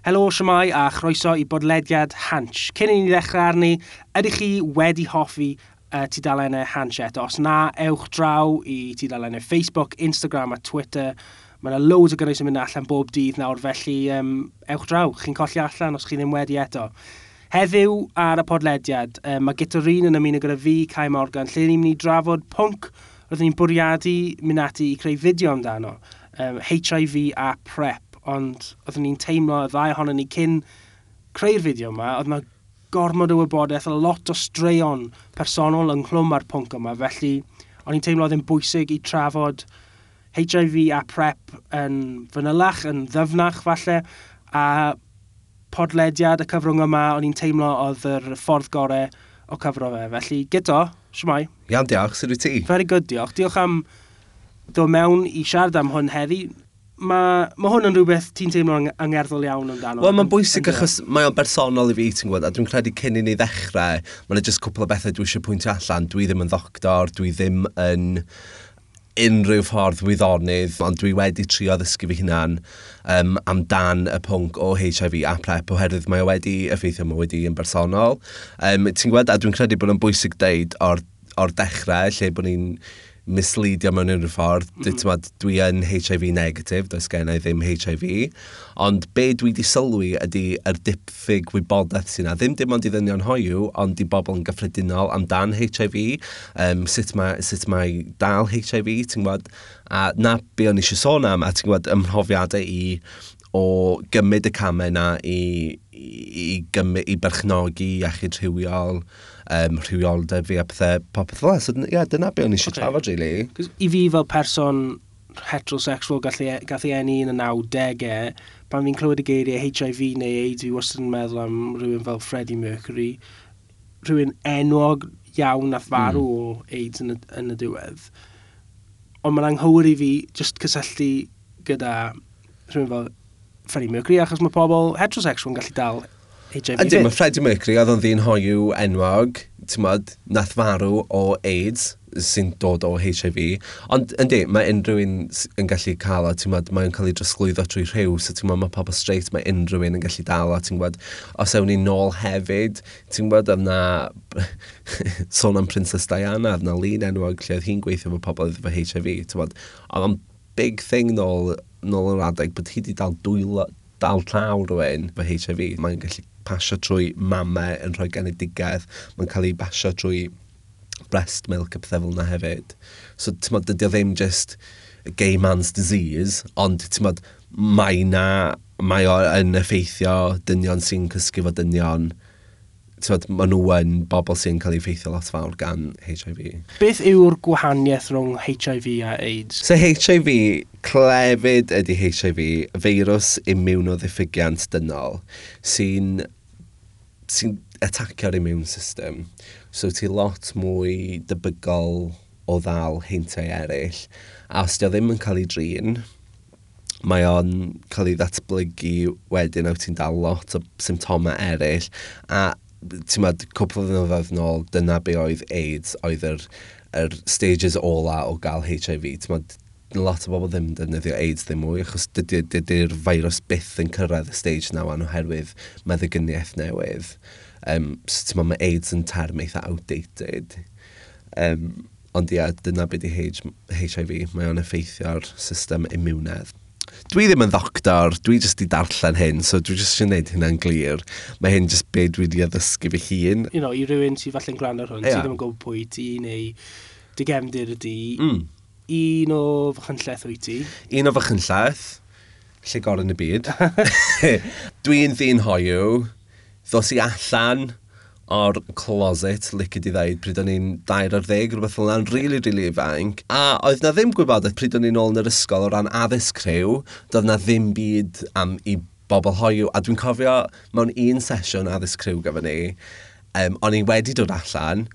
Helo siamai a chroeso i bodlediad Hanch. Cyn i ni ddechrau arni, ydych chi wedi hoffi uh, tudalennau Hanch eto? Os na, ewch draw i tudalennau Facebook, Instagram a Twitter. Mae yna loads o gynnwys yn mynd allan bob dydd nawr, felly um, ewch draw, chi'n colli allan os chi ddim wedi eto. Heddiw ar y podlediad, um, mae Gitorin yn ymuno gyda fi, Cai Morgan, lle ni'n mynd i drafod pwnc roeddwn ni'n bwriadu mynd ati i creu fideo amdano, um, HIV a PrEP ond oeddwn ni'n teimlo y ddau ohono ni cyn creu'r fideo yma, oedd yna gormod o wybodaeth, a lot o straeon personol ynghlwm ar pwnc yma, felly o'n i'n teimlo oedd yn bwysig i trafod HIV a PrEP yn fanylach, yn ddyfnach falle, a podlediad y cyfrwng yma, o'n i'n teimlo oedd yr ffordd gorau o cyfro fe. Felly, gyda, siwmai. Iawn, diolch, sydd wyt ti? Very good, diolch. Diolch am ddod mewn i siarad am hwn heddi mae ma hwn yn rhywbeth ti'n teimlo'n angerddol iawn amdano. Wel, mae'n bwysig achos mae o'n bersonol i fi, ti'n gwybod, a dwi'n credu cyn i ni ddechrau, mae'n jyst cwpl o bethau dwi eisiau pwyntio allan. Dwi ddim yn ddoctor, dwi ddim yn unrhyw ffordd wyddonydd, ond dwi wedi trio ddysgu fi hunan um, amdan y pwnc o HIV a PrEP oherwydd mae o wedi effeithio mae wedi yn bersonol. Um, ti'n gwybod, a dwi'n credu bod yn bwysig deud o'r, or dechrau, lle bod ni'n misleidio mewn unrhyw ffordd. Mm -hmm. Dwi yn HIV negatif, does gen i ddim HIV. Ond be dwi wedi sylwi ydy yr diffyg wybodaeth sy'n. Ddim dim ond i ddynion hoiw, ond i bobl yn gyffredinol amdan HIV, um, sut, mae, sut mae dal HIV, ti'n gwybod, a na be o'n eisiau sôn am, a ti'n gwybod, ymhrofiadau i o gymryd y camau yna i, i, i, gymryd, i berchnogi iechyd rhywiol, um, rhywioldeb fi a pethau popeth fel. So, yeah, dyna be o'n eisiau okay. trafod, really. I fi fel person heterosexual gallu, e, i, gath enni yn y 90au, pan fi'n clywed y geiriau HIV neu AIDS, fi wastad yn meddwl am rhywun fel Freddie Mercury, rhywun enwog iawn hmm. a farw mm. o AIDS yn y, yn y diwedd. Ond mae'n anghywir i fi just cysylltu gyda rhywun fel Freddie Mercury, achos mae pobl heterosexual yn gallu dal HIV Ydy, mae Freddie Mercury oedd o'n ddyn hoiw enwog, ti'n modd, nath farw o AIDS sy'n dod o HIV. Ond yndi, mae unrhyw un yn gallu cael o, ti'n modd, mae'n cael ei drosglwyddo trwy rhyw, so ti'n modd, mae pobl straight, mae unrhyw un yn gallu dal o, ti'n modd, os ewn ni nôl hefyd, ti'n modd, oedd na sôn am Princess Diana, oedd na lun enwog lle oedd hi'n gweithio efo pobl efo HIV, ti'n modd, oedd o'n big thing nôl, nôl yr adeg, bod hi wedi dal dwylo, dal llaw rhywun fy HIV, mae'n gallu pasio trwy mamau yn rhoi genedigaeth, mae'n cael ei basio trwy breast milk a pethau fel yna hefyd. So, ti'n modd, dydy o ddim just a gay man's disease, ond ti'n modd, mae na, mae o yn effeithio dynion sy'n cysgu fo dynion, tywed, maen nhw yn bobl sy'n cael ei effeithio lot fawr gan HIV. Beth yw'r gwahaniaeth rhwng HIV a AIDS? So HIV, clefyd ydy HIV, feirws immunoddiffygiant dynol, sy'n sy'n atacio'r immune system. So ti lot mwy debygol o ddal heintiau eraill. A os di o ddim yn cael ei drin, mae o'n cael ei ddatblygu wedyn a ti'n dal lot o symptomau eraill. A ti'n mad, cwpl o ddynoddoedd nôl, dyna be oedd AIDS, oedd yr, yr stages ola o gael HIV. Ti'n mad, lot o bobl ddim yn defnyddio AIDS ddim mwy, achos dydy'r dy, dy, dy virus byth yn cyrraedd y stage na wan oherwydd meddyginiaeth newydd. Um, so ti'n mae AIDS yn term eitha outdated. Um, ond ia, dyna beth i HIV, mae o'n effeithio ar system immunedd dwi ddim yn ddoctor, dwi jyst i darllen hyn, so dwi jyst eisiau gwneud hynna'n glir. Mae hyn jyst be dwi wedi addysgu fy hun. You know, I rywun sy'n falle'n gwrando hwn, yeah. sydd ddim yn gwybod pwy ti, neu dy digemdir ydi, mm. un o fychynlleth wyt ti? Un o fychynlleth, lle gorau yn y byd. Dwi'n ddyn hoiw, ddos i allan, o'r closet, licid i ddeud, pryd o'n i'n dair ar ddeg, rhywbeth fel yna'n rili, really, rili really ifanc. A oedd na ddim gwybodaeth pryd o'n i'n ôl yn yr ysgol o ran addysg rhyw, doedd na ddim byd am i bobl hoiw. A dwi'n cofio mewn un sesiwn addysg rhyw gyda ni, um, o'n i wedi dod allan,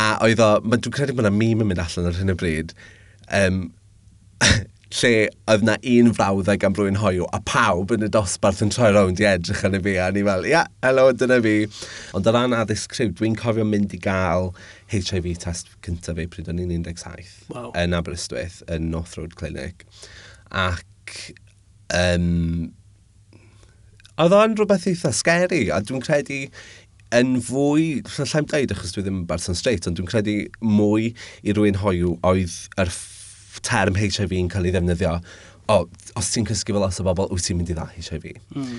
a oedd o, dwi'n credu bod yna mîm yn mynd allan ar hyn o bryd, um, lle oedd na un frawddeg am rwy'n hoiw, a pawb yn y dosbarth yn troi rownd i edrych yn y fi, a ni fel, ia, yeah, helo, dyna fi. Ond o ran addysg criw, dwi'n cofio mynd i gael HIV test cyntaf fi pryd o'n i'n 17 wow. yn Aberystwyth, yn North Road Clinic. Ac um, oedd o'n rhywbeth eitha scary, a dwi'n credu yn fwy, llai'n dweud achos dwi ddim yn berson straight, ond dwi'n credu mwy i rwy'n hoiw oedd yr er term HIV yn cael ei ddefnyddio, o, os ti'n cysgu fel os o bobl, wyt ti'n mynd i dda HIV. Mm.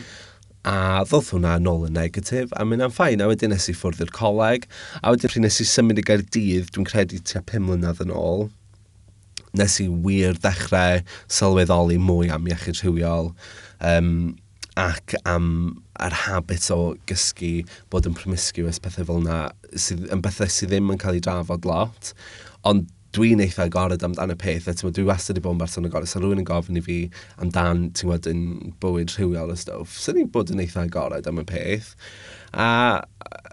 A ddodd hwnna nôl yn negatif, a mynd am ffain, a wedyn nes i ffwrdd i'r coleg, a wedyn pryd nes i symud i Gaerdydd, dwi'n credu tua 5 mlynedd yn ôl, nes i wir ddechrau sylweddoli mwy am iechyd rhywiol, um, ac am yr habit o gysgu bod yn promiscuous pethau fel yna, sydd, yn bethau sydd ddim yn cael ei drafod lot, ond dwi'n eitha agored amdan y peth, a ti'n dwi wastad wedi bod yn berson agored, sa rhywun yn gofyn i fi amdan, ti'n gwybod, yn bywyd rhywiol y stwff, sa ni'n bod yn eitha agored am y peth. A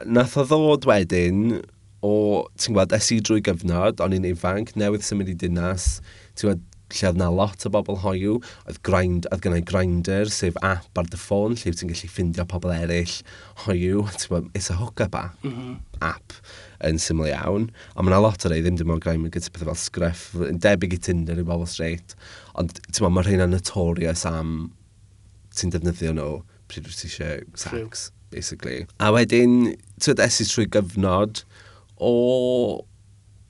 nath o ddod wedyn o, ti'n gwybod, es i drwy gyfnod, o'n i'n ifanc, newydd symud i dinas, ti'n gwybod, lle oedd na lot o bobl hoiw, oedd, grind, oedd gennau grinder, sef app ar dy ffôn, lle ti'n gallu ffindio pobl eraill hoiw, ti'n gwybod, it's a hook-up app, mm -hmm. app yn syml iawn, ond mae yna lot o rei ddim dim ond graim yn gyda pethau fel sgreff, yn debyg i Tinder i bobl straight, ond ti'n meddwl, mae rheina notorious am ti'n defnyddio nhw pryd wyt ti eisiau sex, True. basically. A wedyn, ti'n esu trwy gyfnod o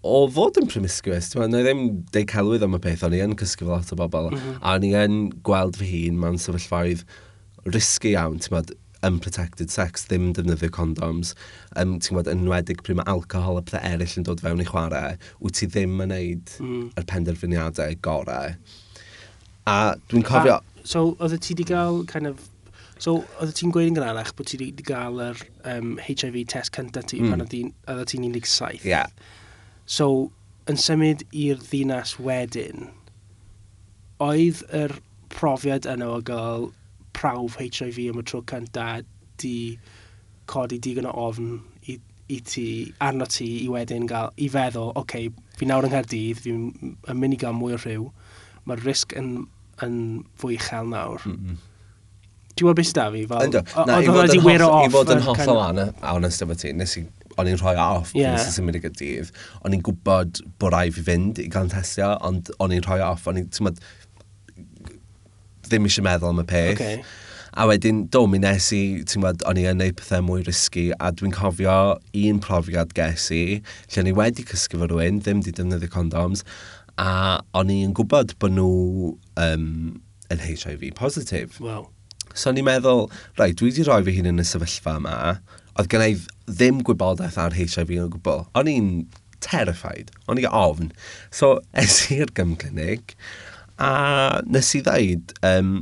o fod yn promiscuous, ti'n meddwl, ddim deud celwydd am y peth, o'n i yn cysgu fel lot o bobl, mm -hmm. a o'n i yn gweld fy hun mewn sefyllfaoedd risgu iawn, ti'n meddwl, unprotected sex, ddim defnyddio condoms, um, ti'n gwybod, enwedig pryd mae alcohol a pethau eraill yn dod fewn i chwarae, wyt ti ddim yn neud mm. yr penderfyniadau gorau. A dwi'n cofio... A, so, oedd ti wedi cael, kind of, so, oedd ti'n gweud yn gynharach bod ti wedi cael yr um, HIV test cyntaf ti mm. pan oedd ti'n 17? Ie. Yeah. So, yn symud i'r ddinas wedyn, oedd yr profiad yna o gael prawf HIV am y tro cynta di codi digon o ofn i, i ti, arno ti i wedyn gael, i feddwl, oce, okay, fi nawr yng Nghaerdydd, fi'n mynd i gael mwy o rhyw, mae'r risg yn, yn fwy uchel nawr. Mm -hmm. Ti'n gwybod beth sydd da fi? Fel, Ynddo. Na, i fod yn hollol anna, honest efo ti, nes i o'n i'n rhoi off yeah. nes i symud y gydydd. O'n i'n gwybod bod rai fi fynd i gael testio, ond o'n i'n rhoi off, o'n i'n, ddim eisiau meddwl am y peth. Okay. A wedyn, do, mi nes i, ti'n gwybod, o'n i yn neud pethau mwy risgu, a dwi'n cofio un profiad ges i, lle o'n i wedi cysgu fo rhywun, ddim di defnyddio condoms, a o'n i'n gwybod bod nhw um, yn HIV positif. Wow. So o'n i'n meddwl, rai, dwi wedi rhoi fy hun yn y sefyllfa yma, oedd gen i ddim gwybodaeth ar HIV yn gwbl. O'n i'n terrified, o'n i'n ofn. So, es i'r gymclinig, a nes i ddweud, um,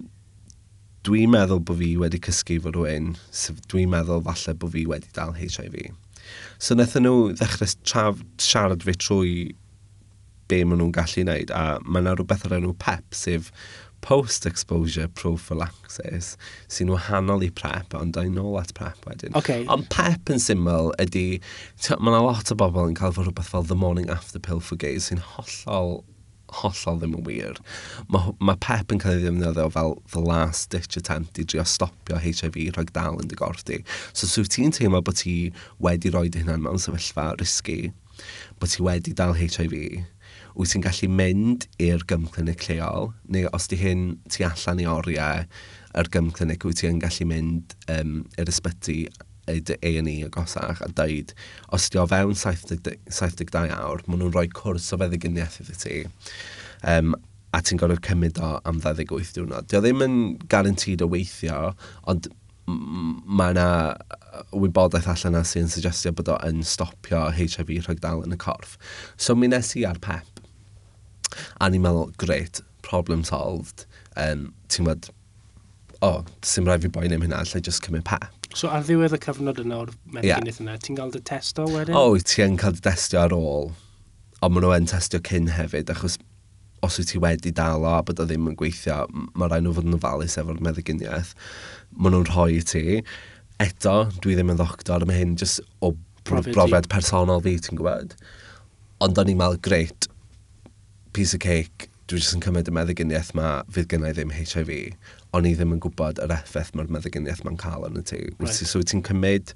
dwi'n meddwl bod fi wedi cysgu fod rhywun, dwi'n meddwl falle bod fi wedi dal HIV. So wnaethon nhw ddechrau traf, siarad fi trwy be maen nhw'n gallu wneud, a mae yna rhywbeth ar enw PEP, sef post-exposure prophylaxis sy'n wahanol i PrEP, ond da nôl at PrEP wedyn. Okay. Ond PEP yn syml ydy, mae yna lot o bobl yn cael fod rhywbeth fel the morning after pill for gays sy'n hollol hollol ddim yn wir. Mae ma PEP yn cael ei ddefnyddio fel the last ditch attempt i drio stopio HIV rhag dal yn dy gordi. So, so ti'n teimlo bod ti wedi rhoi dy hunan mewn sefyllfa risgu, bod ti wedi dal HIV, wyt ti'n gallu mynd i'r gymclinig lleol, neu os di hyn ti allan i oriau yr gymclinig, wyt ti'n gallu mynd um, i'r ysbyty dy A&E agosach a dweud, os di o fewn 70, 72 awr, maen nhw'n rhoi cwrs o feddiginiaeth iddi ti. Um, a ti'n gorfod cymryd o am 28 diwrnod. Dio ddim yn garantid o weithio, ond mae yna wybodaeth allan yna sy'n suggestio bod o yn stopio HIV rhag dal yn y corff. So mi nes i ar PEP A ni'n meddwl, great, problem solved. Um, ti'n meddwl, o, oh, sy'n rhaid fi boi ddim hynna, lle just cymryd pep. So ar ddiwedd y cyfnod yna o'r merchynneth yeah. yna, ti'n cael dy testo wedyn? O, oh, ti'n cael dy testio ar ôl. Ond maen nhw'n testio cyn hefyd, achos os wyt ti wedi dal o a bod o ddim yn gweithio, mae rhaid nhw fod yn ofalus efo'r meddyginiaeth. Maen nhw'n rhoi i ti. Eto, dwi ddim yn ddoctor, mae hyn jyst o brofiad personol fi, ti'n gwybod? Ond o'n i'n meddwl, greit, piece of cake, dwi jyst yn cymryd y meddyginiaeth ma, fydd gennau ddim HIV, O'n i ddim yn gwybod yr effaith mae'r meddyginiaeth ma'n cael yn y ti. Right. So ti'n cymryd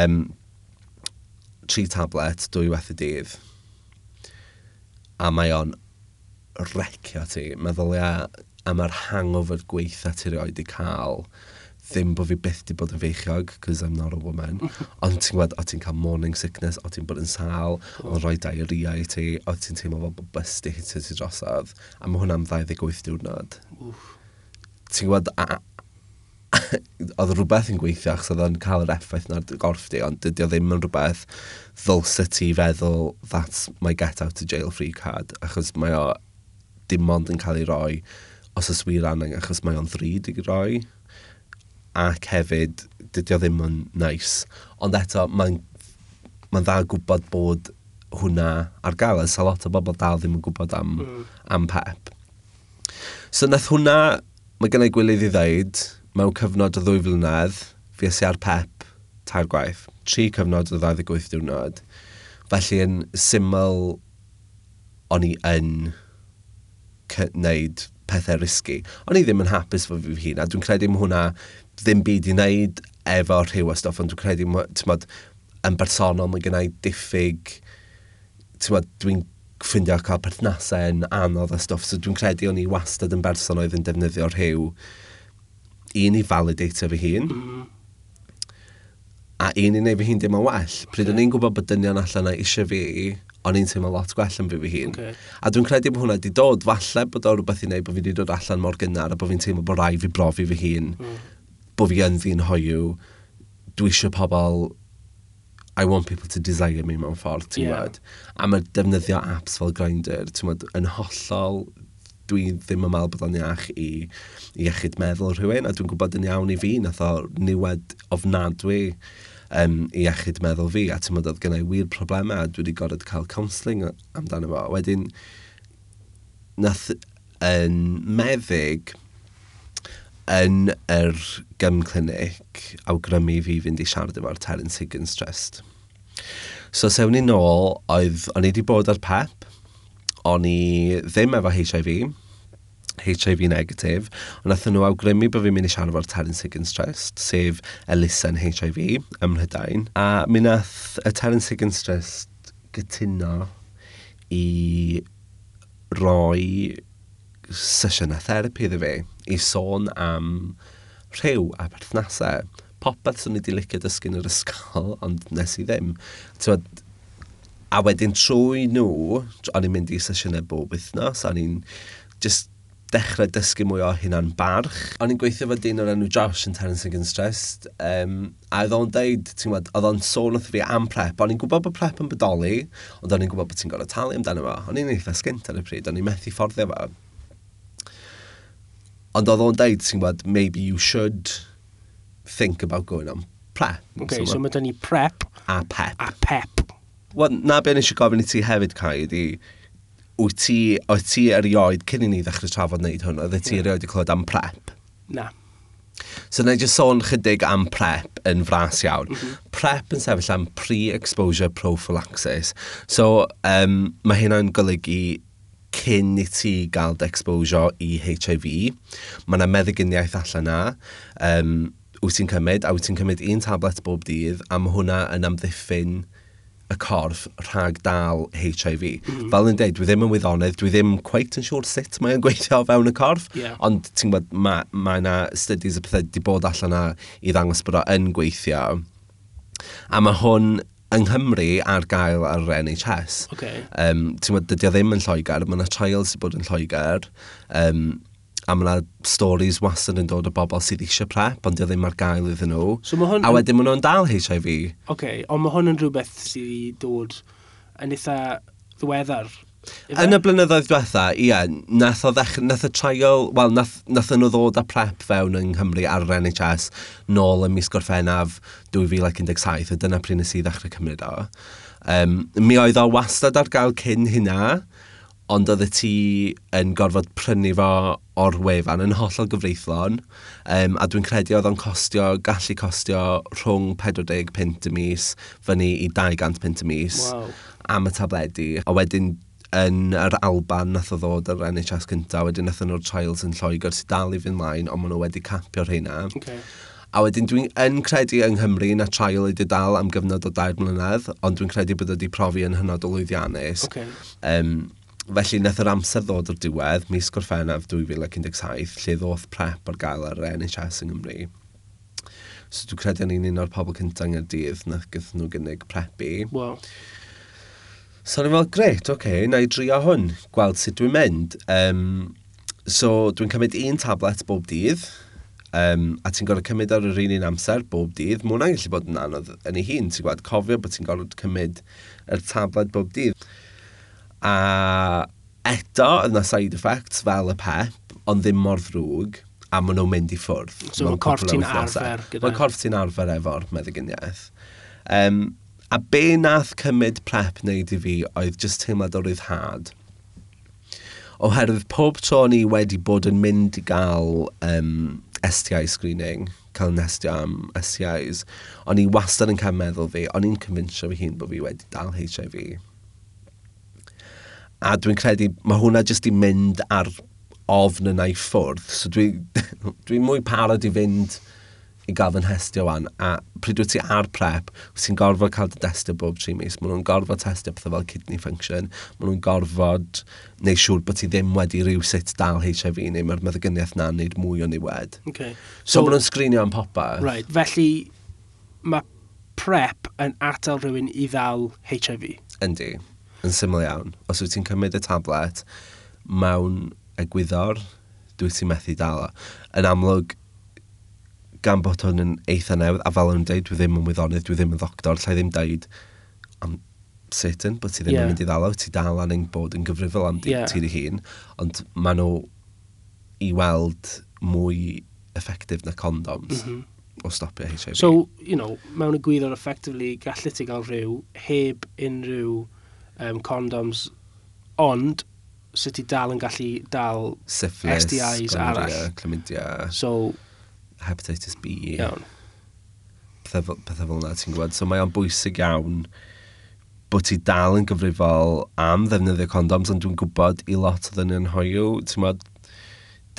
um, tri tablet, dwy weth y dydd, a mae o'n recio ti, Meddwl ia, am yr hangover gweitha ti rioed i cael, ddim bod fi byth di bod yn feichiog, cos I'm not a woman, ond ti'n gwybod, o ti'n cael morning sickness, o ti'n bod yn sal, cool. o roi diarrhea i ti, o ti'n teimlo fel bod bus di hitio ti drosodd, a mae hwnna'n 28 diwrnod. Ti'n gwybod, a, oedd rhywbeth yn gweithio achos oedd o'n cael yr effaith na'r gorff di, ond dydy o ddim yn rhywbeth ddylsa ti feddwl that's my get out of jail free card, achos mae o dim ond yn cael ei roi os ys wir angen, achos mae o'n ddrud i roi ac hefyd dydy o ddim yn nice. Ond eto, mae'n ma dda gwybod bod hwnna ar gael. Ys a lot o bobl dal ddim yn gwybod am, mm. am pep. So nath hwnna, mae gen i gwylydd i ddeud, mewn cyfnod o ddwy flynedd, fi ys ar pep tair gwaith. Tri cyfnod o 28 diwrnod. Felly yn syml o'n i yn wneud pethau risgu. O'n i ddim yn hapus fo fi hun, a dwi'n credu mae hwnna ddim byd i wneud efo rhyw o stoff, ond dwi'n credu, tymod, yn bersonol, mae gennau diffyg, tymod, dwi'n ffeindio cael perthnasau yn anodd a stoff, so dwi'n credu o'n i wastad yn berson oedd yn defnyddio rhyw un i validatio fy hun, mm. a un i wneud fy hun dim yn well. Pryd okay. o'n i'n gwybod bod dynion allan na eisiau fi, o'n i'n teimlo lot gwell yn fi fy hun. Okay. A dwi'n credu bod hwnna wedi dod, falle bod o rhywbeth i wneud bod fi wedi dod allan mor gynnar a bod fi'n teimlo bod rai fi brofi fy hun. Mm bod fi yn ddyn hoiw, dwi eisiau pobl, I want people to desire me mewn ffordd, ti'n yeah. Wad. A mae defnyddio apps fel Grindr, ti'n wad, yn hollol dwi ddim yn meddwl bod o'n iach i, i iechyd meddwl rhywun, a dwi'n gwybod yn iawn i fi, nath o niwed ofnadwy um, i iechyd meddwl fi, a ti'n meddwl oedd gennau wir problemau, a dwi wedi gorfod cael counselling amdano fo. Wedyn, nath yn um, meddyg, yn yr gym clinic awgrymu fi fynd i siarad efo'r Terence Higgins Trust. So sewn ni nôl, oedd, o'n i wedi bod ar PEP, o'n i ddim efo HIV, HIV negatif, ond nath nhw awgrymu bod fi'n mynd i siarad efo'r Terence Higgins Trust, sef Elisa yn HIV ym Mhrydain. A mi nath y Terence Higgins Trust gytuno i roi sesiynau therapi iddo fi i sôn am rhyw a perthnasau. Popeth swn i wedi licio dysgu yn yr ysgol, ond nes i ddim. Tywed, a wedyn trwy nhw, o'n i'n mynd i sesiynau bob wythnos, o'n i'n just dechrau dysgu mwy o hynna'n barch. O'n i'n gweithio fo dyn o'r enw Josh yn Terence and Stressed, um, a oedd o'n deud, ti'n gwybod, oedd o'n sôn wrth fi am prep. O'n i'n gwybod bod prep yn bodoli, ond o'n i'n gwybod bod ti'n gorau talu amdano fo. O'n i'n eitha sgynt ar y pryd, o'n i'n methu fforddio fo. Ond oedd o'n deud, ti'n gwybod, maybe you should think about going on prep. OK, so so mae dyn ni prep. A pep. A pep. Wel, na be eisiau gofyn i ti hefyd, Cai, ydi, wyt ti, oedd ti erioed, cyn i ni ddechrau trafod wneud hwn, oedd ti erioed i clywed am prep? Na. So na i just sôn chydig am PrEP yn fras iawn. Mm -hmm. PrEP yn sefyll am pre-exposure prophylaxis. So um, mae hynna'n golygu cyn i ti gael exposure i HIV. Mae yna meddyginiaeth allan na. Um, wyt ti'n cymryd, a wyt ti'n cymryd un tablet bob dydd, a mae hwnna yn amddiffyn y corff rhag dal HIV. Mm -hmm. Fel yn dweud, dwi ddim yn wyddonydd, dwi ddim quite yn siŵr sut mae'n gweithio fewn y corff, yeah. ond ti'n gwybod, mae ma yna studies y pethau wedi bod allan na i ddangos bod o yn gweithio. A mae hwn yng Nghymru ar gael ar yr NHS. Okay. Um, ti'n meddwl, dydy o ddim yn Lloegr, mae yna trial sydd bod yn Lloegr, um, a mae yna stories wastad yn dod o bobl sydd eisiau PrEP, ond dydy o ddim ar gael iddyn nhw. So hwn... A wedyn maen nhw'n dal HIV. Okay, ond mae hwn yn rhywbeth sydd wedi dod yn eitha ddiweddar Yn y e? blynyddoedd diwetha, ie, nath, o ddech, nath y trial, wel, nath, nath nhw ddod â prep fewn yng Nghymru ar yr NHS nôl ym mis Gorffennaf 2017, a dyna pryd nes i ddechrau cymryd o. Um, mi oedd o wastad ar gael cyn hynna, ond oedd y ti yn gorfod prynu fo o'r wefan yn hollol gyfreithlon, um, a dwi'n credu oedd o'n costio, gallu costio rhwng 40 pint y mis, fyny i 200 pint y mis, wow. am y tabledi, a wedyn yn yr Alban nath o ddod yr NHS cyntaf, wedyn nath nhw'r trials yn Lloegr sydd dal i fynd mlaen, ond maen nhw wedi capio'r rheina. Okay. A wedyn dwi'n yn credu yng Nghymru na trial ydy dal am gyfnod o dair mlynedd, ond dwi'n credu bod wedi profi yn hynod o lwyddiannus. Okay. Um, felly nath yr amser ddod o'r diwedd, mis Gorffennaf 2017, lle ddoth prep ar gael ar NHS yng Nghymru. So dwi'n credu yn un o'r pobl cyntaf yng Nghyrdydd na gyda nhw gynnig prepu. Wow. So ni'n i'n fel, gret, oce, okay, na i drio hwn, gweld sut dwi'n mynd. Um, so dwi'n cymryd un tablet bob dydd, um, a ti'n gorfod cymryd ar yr un un amser bob dydd. Mae hwnna'n gallu bod yn anodd yn ei hun, ti'n gweld, cofio bod ti'n gorfod cymryd yr tablet bob dydd. A eto, oedd na side effects fel y pep, ond ddim mor ddrwg, a maen nhw'n mynd i ffwrdd. So mae corff ti'n arfer. Mae corff ti'n arfer efo'r meddyginiaeth. Um, A be nath cymryd prep wneud i fi oedd just teimlad o ryddhad. Oherwydd pob tro ni wedi bod yn mynd i gael um, STI screening, cael nestio am STIs, o'n i wastad yn cael meddwl fi, o'n i'n convinsio fy hun bod fi wedi dal HIV. A dwi'n credu, mae hwnna jyst i mynd ar ofn yna i ffwrdd, so dwi'n dwi mwy parod i fynd i gael fy nhestio wan, a pryd wyt ti ar prep, wyt ti'n gorfod cael dy testio bob tri mis, maen nhw'n gorfod testio pethau fel kidney function, maen nhw'n gorfod neu siŵr bod ti ddim wedi rhyw sut dal HIV neu mae'r meddygyniaeth na'n neud mwy o niwed. Okay. So, so maen nhw'n sgrinio am popeth. Right, felly mae prep yn atal rhywun i ddal HIV? Yndi, yn syml iawn. Os wyt ti'n cymryd y tablet mewn egwyddor, dwi ti'n methu dal o. Yn amlwg, gan bod hwn yn eitha newydd, a fel yn dweud, dwi ddim yn wyddonydd, dwi ddim yn ddoctor, lle ddim dweud am certain, bod ti ddim yeah. yn mynd i ddalaw, ti dal angen bod yn gyfrifol am yeah. ti'n ei hun, ond maen nhw i weld mwy effectif na condoms. Mm -hmm o stopio HIV. So, you know, mewn y gwyddo'r effectively, gallu ti gael rhyw heb unrhyw um, condoms, ond sut ti dal yn gallu dal Syphilis, STIs arall. Chlamydia. So, hepatitis B. Iawn. Pethau, pethau fel yna, ti'n gwybod. So mae o'n bwysig iawn bod ti dal yn gyfrifol am ddefnyddio condoms, ond dwi'n gwybod i lot o ddyn nhw'n hoiw, ti'n gwybod,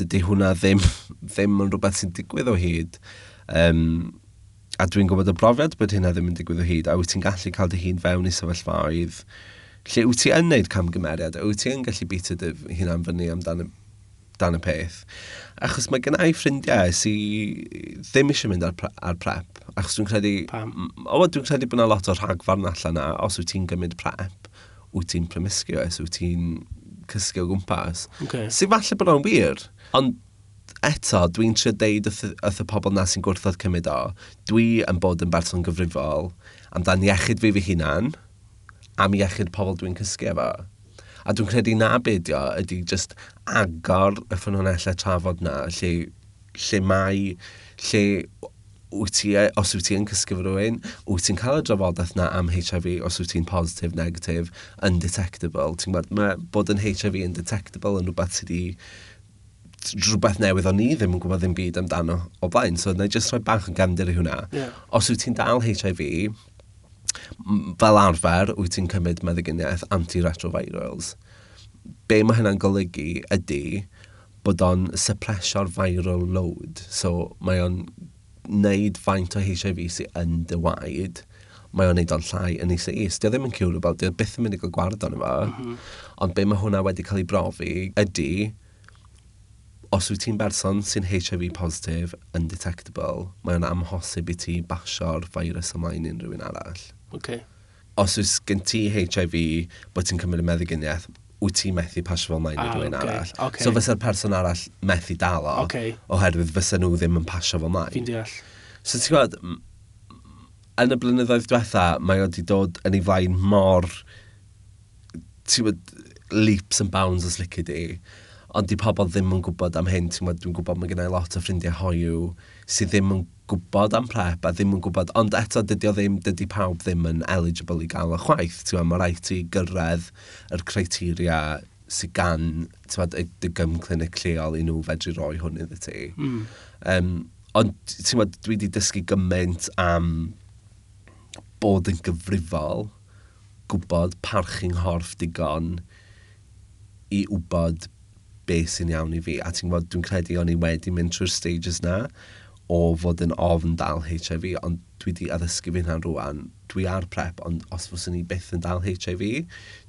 dydy hwnna ddim, ddim yn rhywbeth sy'n digwydd o hyd. Um, a dwi'n gwybod y brofiad bod hynna ddim yn digwydd o hyd, a wyt ti'n gallu cael dy hun fewn i sefyllfaoedd lle wyt ti yn neud camgymeriad, a wyt ti yn gallu bita dy hunan fyny amdano dan y peth. Achos mae gen i ffrindiau sydd ddim eisiau mynd ar, pre ar prep. Achos dwi'n credu... Pam? O, dwi'n credu bod yna lot o rhagfarn allan na, os wyt ti'n gymryd prep, wyt ti'n promiscuous, wyt ti'n cysgu o gwmpas. Okay. Sy'n falle bod o'n wir. Ond eto, dwi'n trio deud wrth y pobl na sy'n gwrthod cymryd o, dwi yn bod yn berson gyfrifol amdan iechyd fi fy hunan, am iechyd pobl dwi'n cysgu efo. A dwi'n credu na beidio ydy just agor y ffynonellau trafod na, lle, lle mae, lle wyt ti, e, os wyt ti'n cysgu fy rhywun, wyt ti'n cael y drafodaeth na am HIV os wyt ti'n positif, negatif, undetectable. Ti'n gwybod, mae bod yn HIV undetectable yn rhywbeth sydd wedi rhywbeth newydd o'n i ddim yn gwybod ddim byd amdano o blaen. So, na i just rhoi bach yn gefndir i hwnna. Yeah. Os wyt ti'n dal HIV, fel arfer, wyt ti'n cymryd meddyginiaeth antiretrovirals. Be mae hynna'n golygu ydy bod o'n suppressio'r viral load. So mae o'n neud faint o HIV sydd yn dy waed, mae o'n neud o'n llai yn ei is. Dio ddim yn curable, dio byth yn mynd i gael gwared o'n efo. Mm -hmm. Ond be mae hwnna wedi cael ei brofi ydy, os wyt ti'n berson sy'n HIV positive, undetectable, mae o'n amhosib i ti basio'r virus ymlaen unrhyw un arall. Okay. Os oes gen ti HIV, bod ti'n cymryd y meddyginiaeth, wyt ti methu pasio fel maen i ah, rhywun okay, arall. Okay. So fysa'r person arall methu dal o, okay. oherwydd fysa nhw ddim yn pasio fel maen. Fi'n deall. So ti'n gwybod, yn y blynyddoedd diwetha, mae o wedi dod yn ei flaen mor, ti'n gwybod, leaps and bounds os licio di. Ond di pobl ddim yn gwybod am hyn, ti'n gwybod, dwi'n gwybod mae gennau lot o ffrindiau hoiw sydd ddim yn gwybod am prep a ddim yn gwybod, ond eto dydy o ddim, dydy pawb ddim yn eligible i gael y chwaith. Ti'n gwybod, mae rhaid ti gyrraedd yr criteria sydd gan bod, y dygym clinic lleol i nhw fedru roi hwn iddy ti. Mm. Um, ond ti'n gwybod, dwi wedi dysgu gymaint am bod yn gyfrifol, gwybod parchu'n horff digon i wybod beth sy'n iawn i fi. A ti'n gwybod, dwi'n credu o'n i wedi mynd trwy'r stages na o fod yn ofn dal HIV, ond dwi wedi addysgu fi hynna'n rwan. Dwi ar prep, ond os fyswn ni byth yn dal HIV,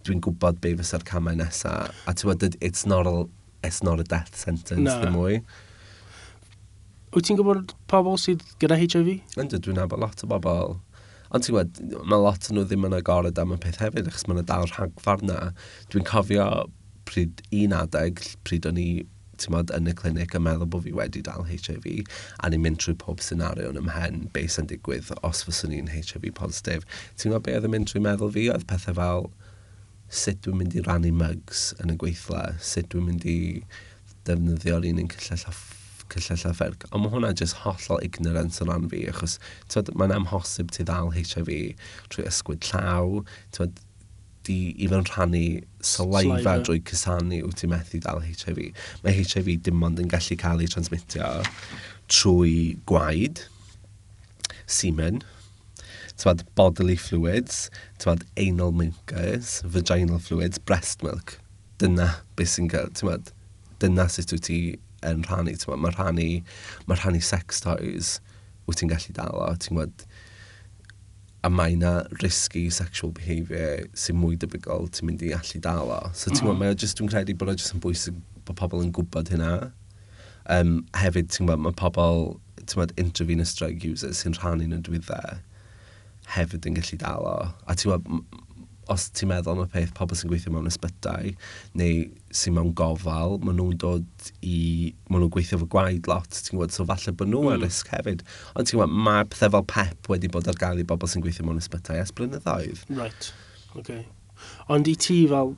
dwi'n gwybod be fysa'r camau nesaf. A ti'n bod, it's not a, it's not a death sentence, na. ddim mwy. Wyt ti'n gwybod pobl sydd gyda HIV? Ynddo, dwi'n nabod lot o bobl. Ond ti'n gwybod, mae lot o nhw ddim yn agored am y peth hefyd, achos mae'n dal rhagfarn na. Dwi'n cofio pryd un adeg, pryd o'n i timod, yn y clinic yn meddwl bod fi wedi dal HIV a ni'n mynd trwy pob senario yn ymhen be sy'n digwydd os fyswn ni'n HIV positif. Ti'n gwybod beth oedd yn mynd trwy meddwl fi? Oedd pethau fel sut dwi'n mynd i rannu mugs yn y gweithle, sut dwi'n mynd i defnyddio'r un yn cyllell a cyllell a fferg. Ond mae hwnna jyst hollol ignorance o ran fi, achos mae'n amhosib ti ddal HIV trwy ysgwyd llaw, tywed, di i fewn rhannu saliva drwy cysanu wyt ti methu dal HIV. Mae HIV dim ond yn gallu cael ei transmitio trwy gwaed, semen, tywad bodily fluids, tywad anal mucus, vaginal fluids, breast milk. Dyna beth sy'n cael, tywad, dyna sut wyt ti yn rhannu, tywad, mae rhannu, mae rhannu sex toys wyt ti'n gallu dal o, ti'n gwybod, a mae yna risky sexual behaviour sy'n mwy debygol ti'n mynd i allu dal o. So ti'n gwybod, mm. Mm-hmm. mae just, dwi'n credu bod o just yn bwysig bod pobl yn gwybod hynna. Um, hefyd, ti'n gwybod, mae pobl, ti'n gwybod, intravenous drug users sy'n rhannu yn y dwyddau hefyd yn gallu dal o. A ti'n gwybod, os ti'n meddwl am y peth pobl sy'n gweithio mewn ysbytau neu sy'n mewn gofal, maen nhw'n dod i... maen nhw'n gweithio fy gwaed lot, ti'n gwybod, so falle bod nhw mm. ar hmm. risg hefyd. Ond ti'n gwybod, mae pethau fel pep wedi bod ar gael i bobl sy'n gweithio mewn ysbytau ers blynyddoedd. Right, okay. Ond i ti fel,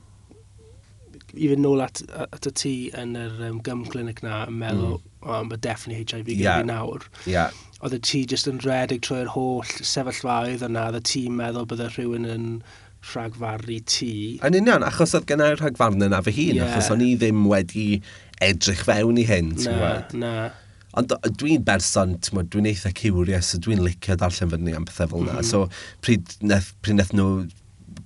i fynd nôl at, at y ti yn yr um, gym clinic na yn meddwl, mm. oh, mae definitely HIV gyda yeah. fi nawr. Yeah. Oedd y ti jyst yn redig trwy'r holl sefyllfaoedd yna, oedd y ti'n meddwl bydde rhywun yn rhagfarnu ti. Yn union, achos oedd gennau rhagfarnu yna fy hun, yeah. achos o'n i ddim wedi edrych fewn i hyn, ti'n gwybod? Na, na. Ond dwi'n berson, dwi'n eitha curious, so dwi'n licio darllen fyny am pethau fel yna. Mm -hmm. So pryd neth, pryd neth nhw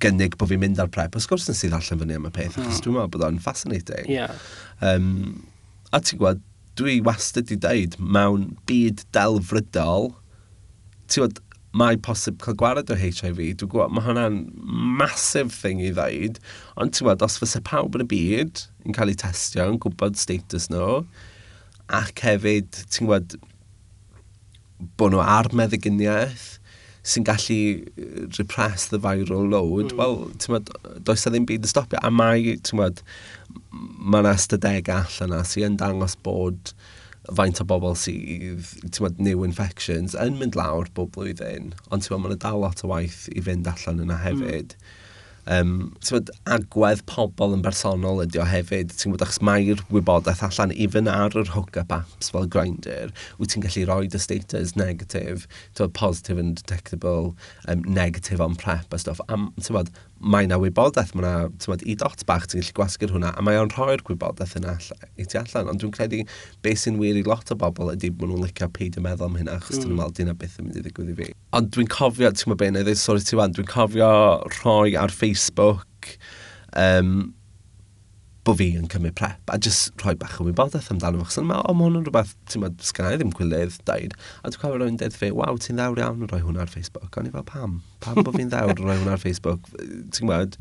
gynnig bod fi'n mynd ar prep, os gwrs nes i ddarllen fyny am y peth, mm. achos mhm. dwi'n meddwl bod o'n fascinating. Yeah. Um, a ti'n gwybod, dwi wastad i dweud mewn byd delfrydol, ti'n gwybod, mae posib cael gwared o HIV, dwi'n gwybod, mae hwnna'n masif thing i ddeud, ond ti'n gwybod, os fysa pawb yn y byd yn cael eu testio, yn gwybod status nhw, ac hefyd, ti'n gwybod, bod nhw ar meddyginiaeth, sy'n gallu repress the viral load, mm. wel, ti'n gwybod, does na ddim byd yn stopio, a mae, ti'n gwybod, mae yna ystadegau allan yna sy'n dangos bod faint o bobl sydd tywed, new infections yn mynd lawr bob blwyddyn, ond tywed, mae'n dal lot o waith i fynd allan yna hefyd. Mm. Um, tywed, agwedd pobl yn bersonol ydi o hefyd, ti'n gwybod, achos mae'r wybodaeth allan, even ar yr hookup apps fel Grindr, wyt ti'n gallu rhoi dy status negatif, tywed, positive and detectable, um, negative on prep a stuff. Am, tywed, mae yna wybodaeth, mae yna tywed, i dot bach ti'n gallu gwasgu'r hwnna, a mae o'n rhoi'r gwybodaeth yna i ti allan. Ond dwi'n credu beth sy'n wir i lot o bobl ydy bod nhw'n licio peid y meddwl am hynna, achos mm. dyn nhw'n meddwl dyna beth yn mynd i ddigwydd i fi. Ond dwi'n cofio, ti'n meddwl beth, neu sori ti wan, dwi'n cofio rhoi ar Facebook um, bod fi yn cymryd prep a jyst rhoi bach o wybodaeth amdano fo. Mae o, mae hwn rhywbeth, ti'n meddwl, sgan i ddim gwylydd, daid. A dwi'n cofio rwy'n dweud fi, waw, ti'n ddawr iawn yn rhoi hwnna ar Facebook. O'n i fel, pam? Pam bod fi'n ddawr yn rhoi hwnna ar Facebook? Ti'n gwybod?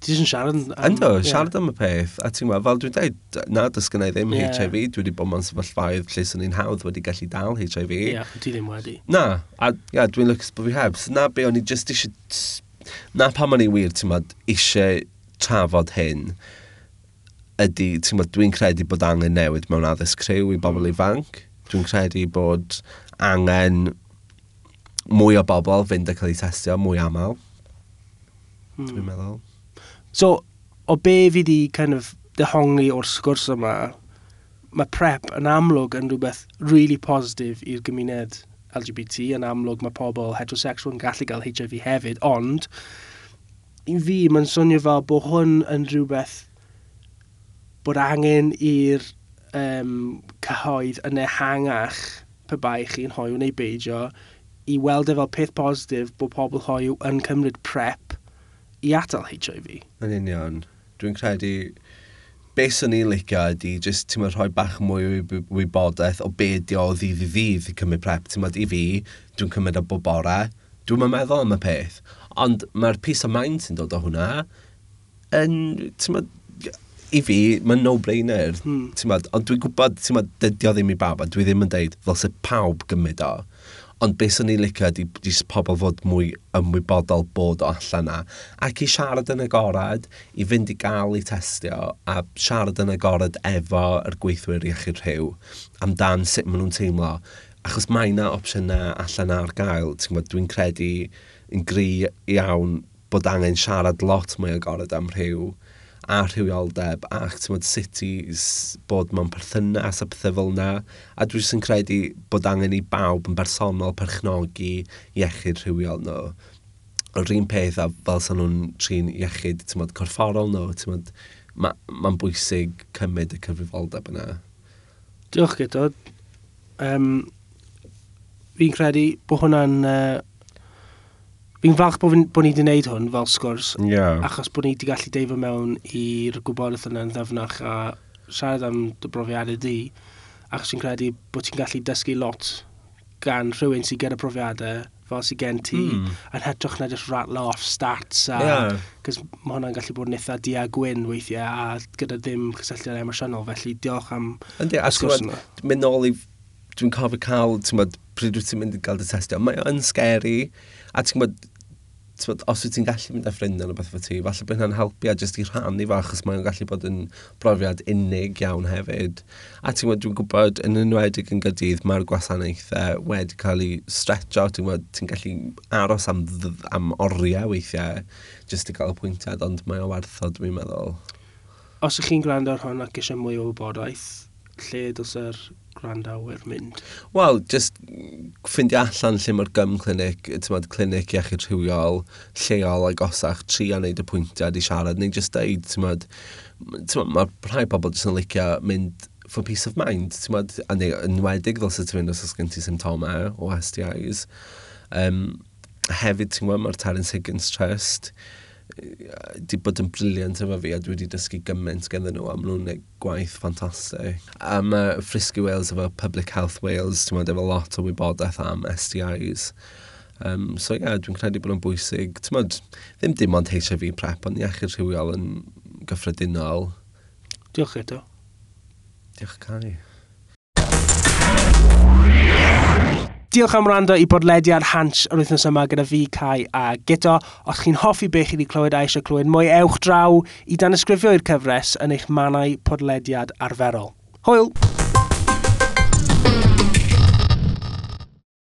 Ti jyst yn siarad... Am, Ynddo, yeah. siarad am y peth. A ti'n gwybod, fel dwi'n dweud, na, does gen ddim yeah. HIV. Dwi wedi bod mewn sefyllfaidd lle sy'n ni'n hawdd wedi gallu dal HIV. Ie, yeah, ti ddim wedi. Na, a yeah, dwi'n lwcus bod fi heb. So, na, be o'n i just eisiau... Na pam o'n i wir, ti'n gweld, eisiau trafod hyn, ydy, ti'n bod, dwi'n credu bod angen newid mewn addysg criw i bobl mm. ifanc. Dwi'n credu bod angen mwy o bobl fynd a cael eu testio mwy aml. Hmm. Dwi'n meddwl. So, o be fi di kind of dehongli o'r sgwrs yma, mae PrEP yn amlwg yn rhywbeth really positif i'r gymuned LGBT, yn amlwg mae pobl heterosexual yn gallu cael HIV hefyd, ond i fi, mae'n swnio fel bod hwn yn rhywbeth bod angen i'r um, cyhoedd yn ehangach pe bai chi'n hoiw neu beidio i weld e fel peth positif bod pobl hoiw yn cymryd prep i atal HIV. Yn union. Dwi'n credu beth sy'n ni'n licio ydy jyst ti'n rhoi bach mwy o wybodaeth o be ydy o ddydd i ddydd i cymryd prep. Ti'n i fi, dwi'n cymryd o bob bore, dwi'n meddwl am y peth. Ond mae'r peace of mind sy'n dod o hwnna, yn, ti'n i fi, mae'n no-brainer, hmm. ti'n ond dwi'n gwybod, ti'n ma, dydio ddim i bab, a dwi ddim yn deud, fel sy'n pawb gymryd o. Ond beth sy'n ei licio ydy di pobl fod mwy ymwybodol bod o allan na. Ac i siarad yn agorad, i fynd i gael i testio, a siarad yn agorad efo yr gweithwyr iechyd rhyw, amdan sut maen nhw'n teimlo. Achos mae yna opsiynau allan ar gael, ti'n gwybod, dwi'n credu yn gri iawn bod angen siarad lot mwy agored am rhyw a rhywioldeb ac tywod sut i bod mewn perthynas a pethau fel yna a dwi jyst yn credu bod angen i bawb yn bersonol perchnogi iechyd rhywiol nhw. yr un peth a fel sa'n nhw'n trin iechyd tywod, corfforol nhw, tywod, mae'n ma, bwysig cymryd y cyfrifoldeb yna. Diolch gyda Um, fi'n credu bod hwnna'n uh, Fi'n falch bod, bod ni wedi gwneud hwn fel sgwrs, yeah. achos bod ni wedi gallu deifio mewn i'r gwybodaeth yna yn ddefnach a siarad am dy brofiadau di, achos fi'n credu bod ti'n gallu dysgu lot gan rhywun sy'n gyda profiadau fel sy'n gen ti, mm. yn hytrach na just rattle off stats a... Yeah. Cos mae hwnna'n gallu bod yn eitha di a gwyn weithiau a gyda ddim cysylltiad emosiynol, felly diolch am... Yndi, a sgwrs yna. Mynd nôl i... Dwi'n cofio cael, ti'n pryd wyt ti'n mynd i gael dy testio, mae o'n scary A ti'n gwybod, tywed, os wyt ti'n gallu mynd â ffrindiau neu beth fy ti, falle bod hynna'n helpu a jyst i rhannu fo, achos mae'n gallu bod yn brofiad unig iawn hefyd. A ti'n gwybod, dwi'n gwybod, yn enwedig yn gydydd, mae'r gwasanaethau wedi cael ei stretcho, ti'n gwybod, ti'n gallu aros am, am oriau weithiau, jyst i gael y pwyntiad, ond mae o werthod, dwi'n meddwl. Os ych chi'n gwrando ar hwn ac eisiau mwy o wybodaeth, lle dylse'r grandawyr mynd? Wel, just ffeindio allan lle mae'r gym clinic, tymod, clinic iechyd rhywiol, lleol ag osach, a wneud y pwyntiad i siarad, neu just deud, tymod, tymod mae rhai pobl jyst yn licio mynd for peace of mind, tymod, a neu yn wedig fel sydd ti'n mynd os oes gen ti symptomau o STIs. Um, hefyd, ti'n gwybod, mae'r Terence Higgins Trust, di bod yn briliant efo fi a dwi wedi dysgu gymaint gen nhw a maen nhw'n gwaith ffantastig. A mae Frisky Wales efo Public Health Wales, ti'n meddwl, efo lot o wybodaeth am STIs. Um, so ie, yeah, dwi'n credu bod nhw'n bwysig. Ti'n meddwl, ddim dim ond HIV prep, ond iechyd rhywiol yn gyffredinol. Diolch eto. Diolch Cari. Diolch am rando i bodlediad Hans yr wythnos yma gyda fi, Cai a Gito. Os chi'n hoffi beth chi wedi clywed a eisiau clywed mwy ewch draw i dan ysgrifio i'r cyfres yn eich mannau podlediad arferol. Hwyl!